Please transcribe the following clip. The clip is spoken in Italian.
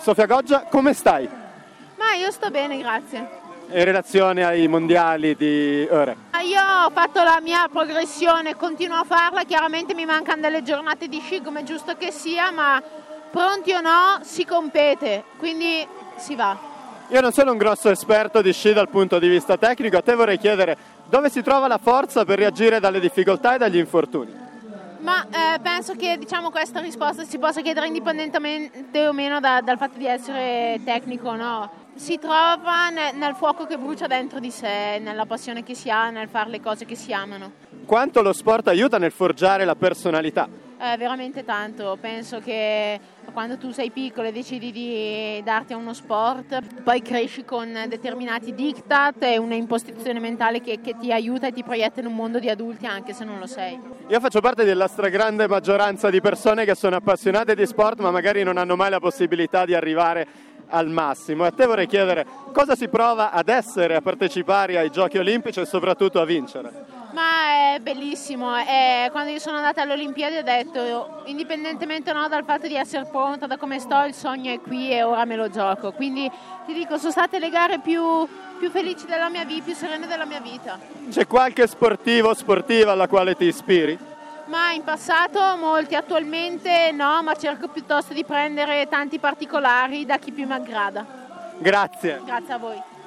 Sofia Goggia, come stai? Ma io sto bene, grazie. In relazione ai mondiali di ore? Io ho fatto la mia progressione, continuo a farla, chiaramente mi mancano delle giornate di sci come è giusto che sia, ma pronti o no si compete, quindi si va. Io non sono un grosso esperto di sci dal punto di vista tecnico, a te vorrei chiedere dove si trova la forza per reagire dalle difficoltà e dagli infortuni? Ma eh, penso che diciamo, questa risposta si possa chiedere indipendentemente o meno da, dal fatto di essere tecnico, no? Si trova nel, nel fuoco che brucia dentro di sé, nella passione che si ha, nel fare le cose che si amano. Quanto lo sport aiuta nel forgiare la personalità? Eh, veramente tanto, penso che quando tu sei piccolo e decidi di darti a uno sport, poi cresci con determinati diktat e una impostazione mentale che, che, ti aiuta e ti proietta in un mondo di adulti anche se non lo sei. Io faccio parte della stragrande maggioranza di persone che sono appassionate di sport ma magari non hanno mai la possibilità di arrivare al massimo. A te vorrei chiedere cosa si prova ad essere, a partecipare ai giochi olimpici e soprattutto a vincere. Ma è bellissimo, è, quando io sono andata alle Olimpiadi ho detto, indipendentemente no, dal fatto di essere pronta, da come sto, il sogno è qui e ora me lo gioco. Quindi ti dico, sono state le gare più, più felici della mia vita, più serene della mia vita. C'è qualche sportivo o sportiva alla quale ti ispiri? Ma in passato molti, attualmente no, ma cerco piuttosto di prendere tanti particolari da chi più mi aggrada. Grazie. Grazie a voi.